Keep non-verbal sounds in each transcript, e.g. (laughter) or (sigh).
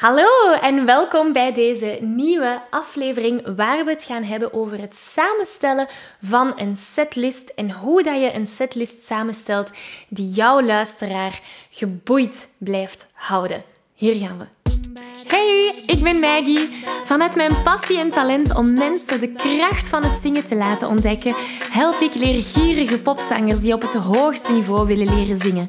Hallo en welkom bij deze nieuwe aflevering waar we het gaan hebben over het samenstellen van een setlist en hoe dat je een setlist samenstelt die jouw luisteraar geboeid blijft houden. Hier gaan we. Hey, ik ben Maggie. Vanuit mijn passie en talent om mensen de kracht van het zingen te laten ontdekken, help ik leergierige popzangers die op het hoogste niveau willen leren zingen.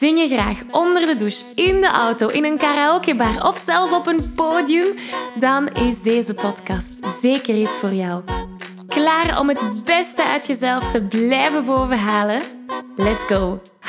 Zing je graag onder de douche, in de auto, in een karaokebar of zelfs op een podium? Dan is deze podcast zeker iets voor jou. Klaar om het beste uit jezelf te blijven bovenhalen? Let's go!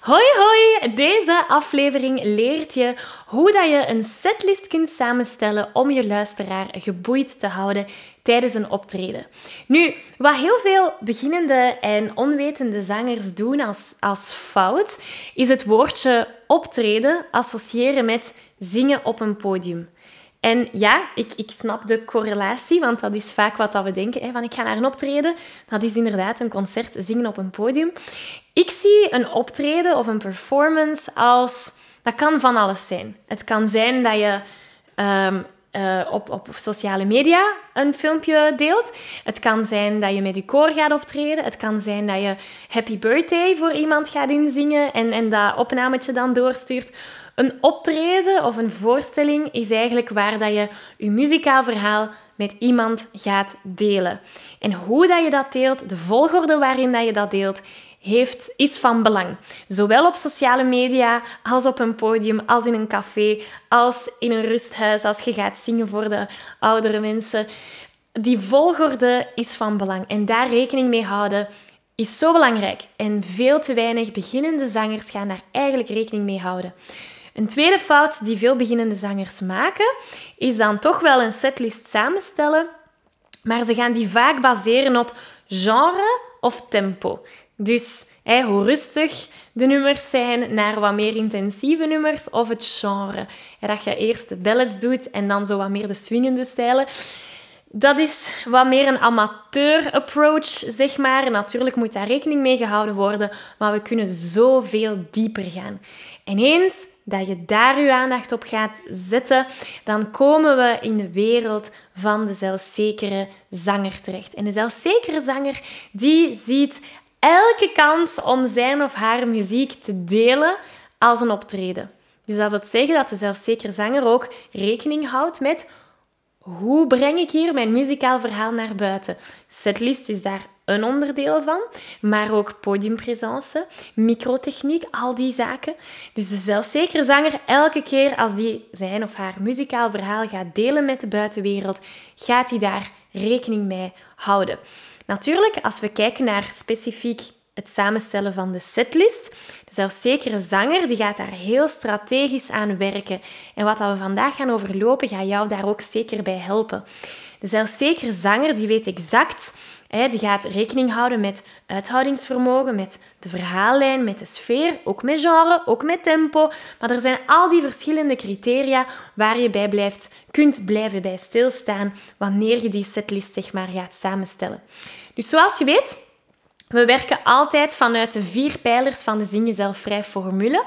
Hoi hoi! Deze aflevering leert je hoe dat je een setlist kunt samenstellen om je luisteraar geboeid te houden tijdens een optreden. Nu, wat heel veel beginnende en onwetende zangers doen als, als fout, is het woordje optreden associëren met zingen op een podium. En ja, ik, ik snap de correlatie, want dat is vaak wat dat we denken. Hè, van ik ga naar een optreden, dat is inderdaad een concert, zingen op een podium. Ik zie een optreden of een performance als... Dat kan van alles zijn. Het kan zijn dat je um, uh, op, op sociale media een filmpje deelt. Het kan zijn dat je met je koor gaat optreden. Het kan zijn dat je happy birthday voor iemand gaat inzingen en, en dat opnametje dan doorstuurt. Een optreden of een voorstelling is eigenlijk waar dat je je muzikaal verhaal met iemand gaat delen. En hoe dat je dat deelt, de volgorde waarin dat je dat deelt, heeft, is van belang. Zowel op sociale media, als op een podium, als in een café, als in een rusthuis, als je gaat zingen voor de oudere mensen. Die volgorde is van belang. En daar rekening mee houden is zo belangrijk. En veel te weinig beginnende zangers gaan daar eigenlijk rekening mee houden. Een tweede fout die veel beginnende zangers maken, is dan toch wel een setlist samenstellen, maar ze gaan die vaak baseren op genre of tempo. Dus hoe rustig de nummers zijn naar wat meer intensieve nummers of het genre. dat je eerst de ballads doet en dan zo wat meer de swingende stijlen. Dat is wat meer een amateur-approach, zeg maar. Natuurlijk moet daar rekening mee gehouden worden, maar we kunnen zoveel dieper gaan. En eens dat je daar je aandacht op gaat zetten, dan komen we in de wereld van de zelfzekere zanger terecht. En de zelfzekere zanger, die ziet elke kans om zijn of haar muziek te delen als een optreden. Dus dat wil zeggen dat de zelfzekere zanger ook rekening houdt met hoe breng ik hier mijn muzikaal verhaal naar buiten. Setlist is daar een onderdeel van, maar ook podiumpresence, microtechniek, al die zaken. Dus de zelfzekere zanger, elke keer als die zijn of haar muzikaal verhaal gaat delen met de buitenwereld, gaat hij daar rekening mee houden. Natuurlijk, als we kijken naar specifiek het samenstellen van de setlist. De zelfzekere zanger die gaat daar heel strategisch aan werken. En wat we vandaag gaan overlopen, gaat jou daar ook zeker bij helpen. De zelfzekere zanger die weet exact, die gaat rekening houden met uithoudingsvermogen, met de verhaallijn, met de sfeer, ook met genre, ook met tempo. Maar er zijn al die verschillende criteria waar je bij blijft, kunt blijven bij stilstaan wanneer je die setlist zeg maar, gaat samenstellen. Dus zoals je weet, we werken altijd vanuit de vier pijlers van de Zing Jezelf Vrij formule.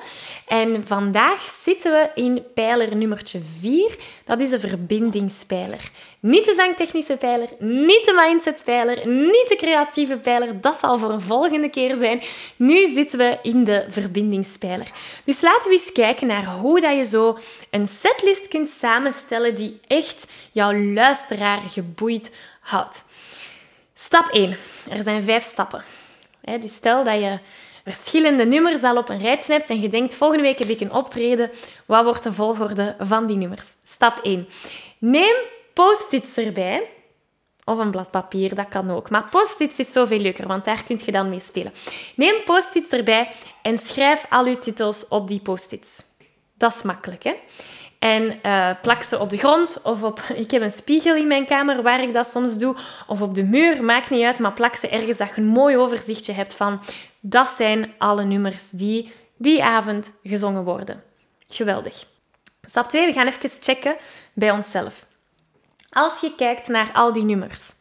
En vandaag zitten we in pijler nummertje 4. Dat is de verbindingspijler. Niet de zangtechnische pijler, niet de mindsetpijler, niet de creatieve pijler. Dat zal voor een volgende keer zijn. Nu zitten we in de verbindingspijler. Dus laten we eens kijken naar hoe dat je zo een setlist kunt samenstellen die echt jouw luisteraar geboeid houdt. Stap 1. Er zijn vijf stappen. Dus stel dat je verschillende nummers al op een rijtje hebt en je denkt, volgende week heb ik een optreden, wat wordt de volgorde van die nummers? Stap 1. Neem post-its erbij. Of een blad papier, dat kan ook. Maar post-its is zoveel leuker, want daar kun je dan mee spelen. Neem post-its erbij en schrijf al je titels op die post-its. Dat is makkelijk, hè? En uh, plak ze op de grond of op... (laughs) Ik heb een spiegel in mijn kamer waar ik dat soms doe. Of op de muur, maakt niet uit. Maar plak ze ergens dat je een mooi overzichtje hebt van... Dat zijn alle nummers die die avond gezongen worden. Geweldig. Stap 2, we gaan even checken bij onszelf. Als je kijkt naar al die nummers,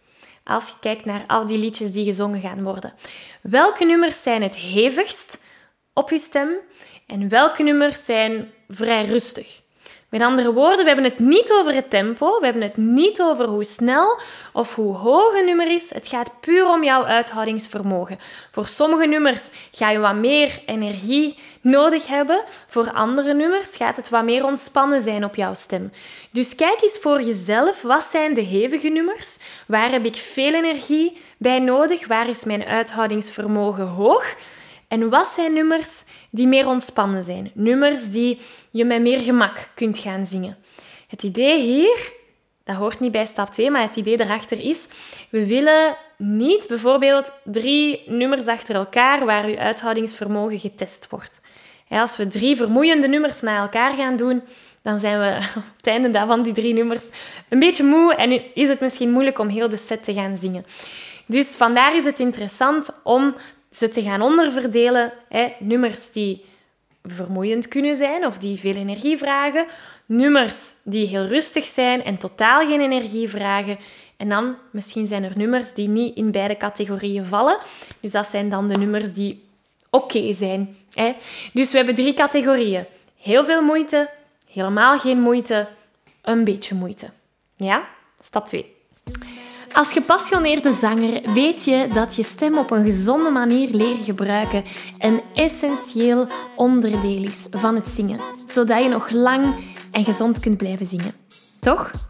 als je kijkt naar al die liedjes die gezongen gaan worden, welke nummers zijn het hevigst op je stem en welke nummers zijn vrij rustig? Met andere woorden, we hebben het niet over het tempo, we hebben het niet over hoe snel of hoe hoog een nummer is. Het gaat puur om jouw uithoudingsvermogen. Voor sommige nummers ga je wat meer energie nodig hebben. Voor andere nummers gaat het wat meer ontspannen zijn op jouw stem. Dus kijk eens voor jezelf, wat zijn de hevige nummers? Waar heb ik veel energie bij nodig? Waar is mijn uithoudingsvermogen hoog? En wat zijn nummers die meer ontspannen zijn? Nummers die je met meer gemak kunt gaan zingen. Het idee hier, dat hoort niet bij stap 2, maar het idee daarachter is, we willen niet bijvoorbeeld drie nummers achter elkaar waar je uithoudingsvermogen getest wordt. Als we drie vermoeiende nummers na elkaar gaan doen, dan zijn we (laughs) op het einde van die drie nummers een beetje moe en is het misschien moeilijk om heel de set te gaan zingen. Dus vandaar is het interessant om ze te gaan onderverdelen. Hè, nummers die vermoeiend kunnen zijn of die veel energie vragen. Nummers die heel rustig zijn en totaal geen energie vragen. En dan misschien zijn er nummers die niet in beide categorieën vallen. Dus dat zijn dan de nummers die oké zijn. Hè. Dus we hebben drie categorieën. Heel veel moeite, helemaal geen moeite, een beetje moeite. Ja? Stap 2. Als gepassioneerde zanger weet je dat je stem op een gezonde manier leren gebruiken een essentieel onderdeel is van het zingen, zodat je nog lang en gezond kunt blijven zingen. Toch?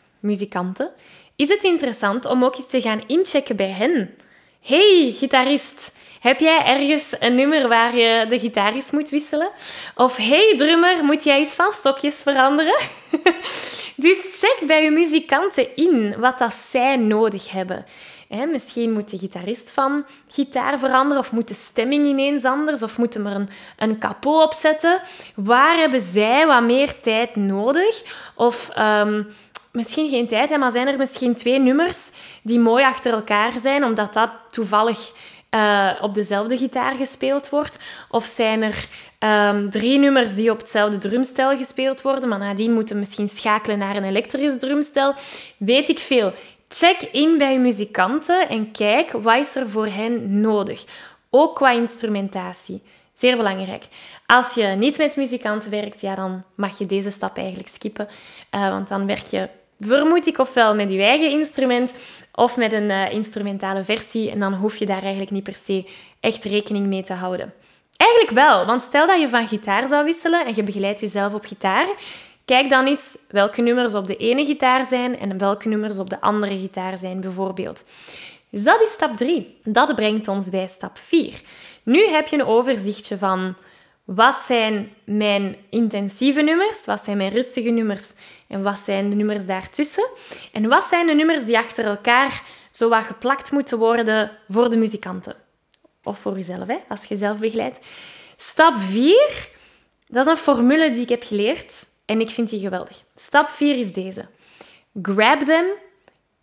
muzikanten, is het interessant om ook eens te gaan inchecken bij hen. Hey, gitarist, heb jij ergens een nummer waar je de gitarist moet wisselen? Of hey, drummer, moet jij eens van stokjes veranderen? (laughs) dus check bij je muzikanten in wat dat zij nodig hebben. misschien moet de gitarist van gitaar veranderen, of moet de stemming ineens anders, of moeten we er een, een op zetten. Waar hebben zij wat meer tijd nodig? Of um, misschien geen tijd, maar zijn er misschien twee nummers die mooi achter elkaar zijn, omdat dat toevallig uh, op dezelfde gitaar gespeeld wordt? Of zijn er um, drie nummers die op hetzelfde drumstel gespeeld worden, maar nadien moeten we misschien schakelen naar een elektrisch drumstel? Weet ik veel. Check in bij muzikanten en kijk wat is er voor hen nodig. Ook qua instrumentatie. Zeer belangrijk. Als je niet met muzikanten werkt, ja, dan mag je deze stap eigenlijk skippen. Uh, want dan werk je vermoed ik ofwel met je eigen instrument of met een uh, instrumentale versie. En dan hoef je daar eigenlijk niet per se echt rekening mee te houden. Eigenlijk wel, want stel dat je van gitaar zou wisselen en je begeleidt jezelf op gitaar. Kijk dan eens welke nummers op de ene gitaar zijn en welke nummers op de andere gitaar zijn, bijvoorbeeld. Dus dat is stap 3. Dat brengt ons bij stap 4. Nu heb je een overzichtje van Wat zijn mijn intensieve nummers? Wat zijn mijn rustige nummers? En wat zijn de nummers daartussen? En wat zijn de nummers die achter elkaar zo wat geplakt moeten worden voor de muzikanten? Of voor jezelf, hè, als je zelf begeleidt. Stap 4, dat is een formule die ik heb geleerd en ik vind die geweldig. Stap 4 is deze. Grab them,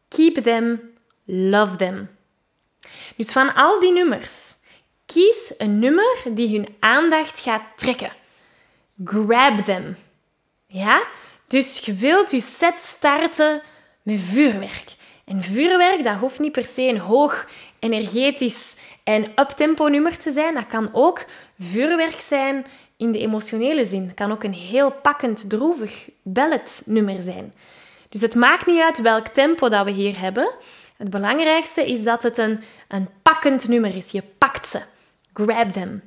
keep them, love them. Dus van al die nummers, kies een nummer die hun aandacht gaat trekken. Grab them. Ja? Dus je wilt je set starten met vuurwerk. En vuurwerk, dat hoeft niet per se een hoog energetisch en uptempo nummer te zijn. Dat kan ook vuurwerk zijn in de emotionele zin. Het kan ook een heel pakkend, droevig balletnummer zijn. Dus het maakt niet uit welk tempo dat we hier hebben. Het belangrijkste is dat het een, een pakkend nummer is. Je pakt ze. Grab them.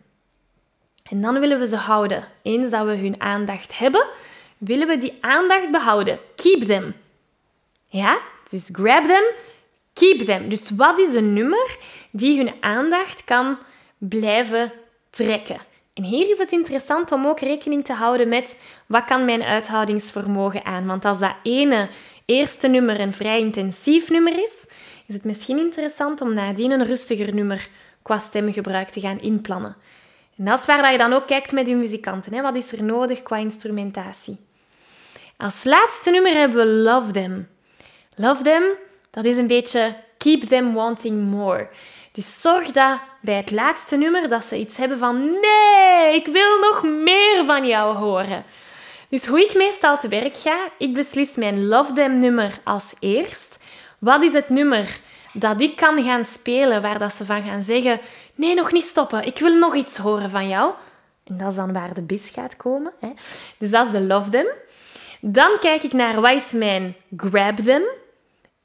En dan willen we ze houden. Eens dat we hun aandacht hebben, willen we die aandacht behouden. Keep them. Ja? Dus grab them, keep them. Dus wat is een nummer die hun aandacht kan blijven trekken? En hier is het interessant om ook rekening te houden met wat kan mijn uithoudingsvermogen aan. Want als dat ene eerste nummer een vrij intensief nummer is, is het misschien interessant om nadien een rustiger nummer qua stemgebruik te gaan inplannen. En dat is waar je dan ook kijkt met je muzikanten. Hè? Wat is er nodig qua instrumentatie? Als laatste nummer hebben we Love Them. Love Them, dat is een beetje Keep Them Wanting More. Dus zorg dat bij het laatste nummer dat ze iets hebben van nee, ik wil nog meer van jou horen. Dus hoe ik meestal te werk ga, ik beslis mijn Love Them nummer als eerst. Wat is het nummer dat ik kan gaan spelen waar dat ze van gaan zeggen nee, nog niet stoppen, ik wil nog iets horen van jou. En dat is dan waar de bis gaat komen. Hè. Dus dat is de Love Them. Dan kijk ik naar wat is mijn Grab Them.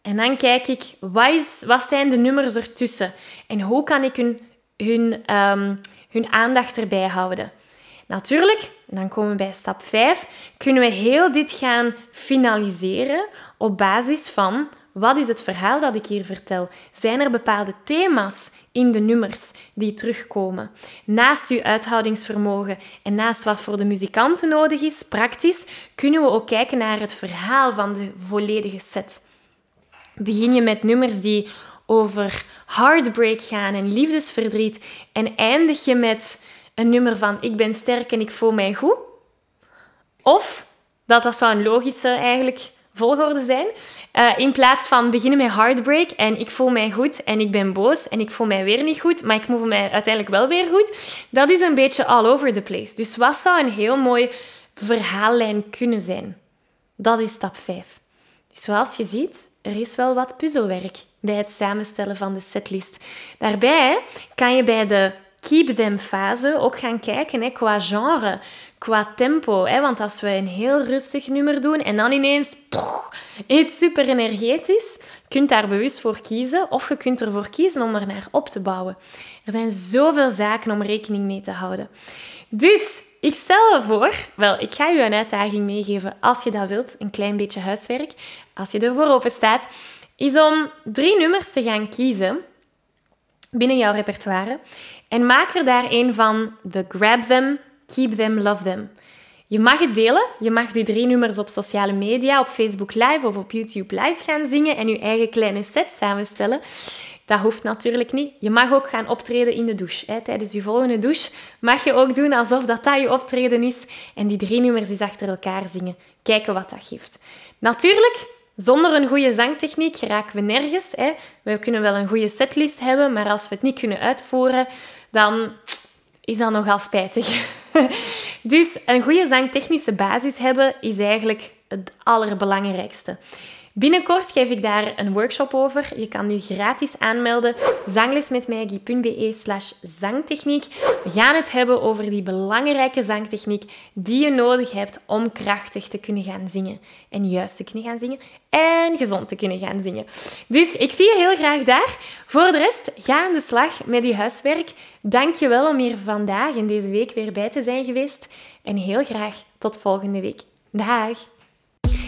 En dan kijk ik, wat, is, wat zijn de nummers ertussen? En hoe kan ik hun, hun, ehm, hun aandacht erbij houden? Natuurlijk, dan komen we bij stap 5, kunnen we heel dit gaan finaliseren op basis van wat is het verhaal dat ik hier vertel? Zijn er bepaalde thema's in de nummers die terugkomen? Naast uw uithoudingsvermogen en naast wat voor de muzikanten nodig is, praktisch, kunnen we ook kijken naar het verhaal van de volledige set. Begin je met nummers die over heartbreak gaan en liefdesverdriet en eindig je met een nummer van ik ben sterk en ik voel mij goed? Of, dat dat zou een logische eigenlijk volgorde zijn. Uh, in plaats van beginnen met heartbreak en ik voel mij goed en ik ben boos en ik voel mij weer niet goed, maar ik voel mij uiteindelijk wel weer goed. Dat is een beetje all over the place. Dus wat zou een heel mooi verhaallijn kunnen zijn? Dat is stap 5. Dus zoals je ziet, er is wel wat puzzelwerk bij het samenstellen van de setlist. Daarbij kan je bij de keep them fase ook gaan kijken hè, qua genre, qua tempo. Want als we een heel rustig nummer doen en dan ineens iets super energetisch, je kunt daar bewust voor kiezen of je kunt ervoor kiezen om er naar op te bouwen. Er zijn zoveel zaken om rekening mee te houden. Dus ik stel voor, wel, ik ga je een uitdaging meegeven als je dat wilt, een klein beetje huiswerk, als je ervoor open staat, is om drie nummers te gaan kiezen binnen jouw repertoire en maak er daar een van de Grab Them, Keep Them, Love Them. Je mag het delen. Je mag die drie nummers op sociale media, op Facebook Live of op YouTube Live gaan zingen en je eigen kleine set samenstellen. Dat hoeft natuurlijk niet. Je mag ook gaan optreden in de douche. Hè. Tijdens je volgende douche mag je ook doen alsof dat, dat je optreden is en die drie nummers eens achter elkaar zingen. Kijken wat dat geeft. Natuurlijk, zonder een goede zangtechniek geraken we nergens. Hè. We kunnen wel een goede setlist hebben, maar als we het niet kunnen uitvoeren, dan is dat nogal spijtig. (laughs) dus een goede zangtechnische basis hebben is eigenlijk het allerbelangrijkste. Binnenkort geef ik daar een workshop over. Je kan nu gratis aanmelden. zanglesmetmaggie.be slash zangtechniek. We gaan het hebben over die belangrijke zangtechniek die je nodig hebt om krachtig te kunnen gaan zingen. En juist te kunnen gaan zingen. En gezond te kunnen gaan zingen. Dus ik zie je heel graag daar. Voor de rest, ga aan de slag met je huiswerk. Dank je wel om hier vandaag en deze week weer bij te zijn geweest. En heel graag tot volgende week. Dag!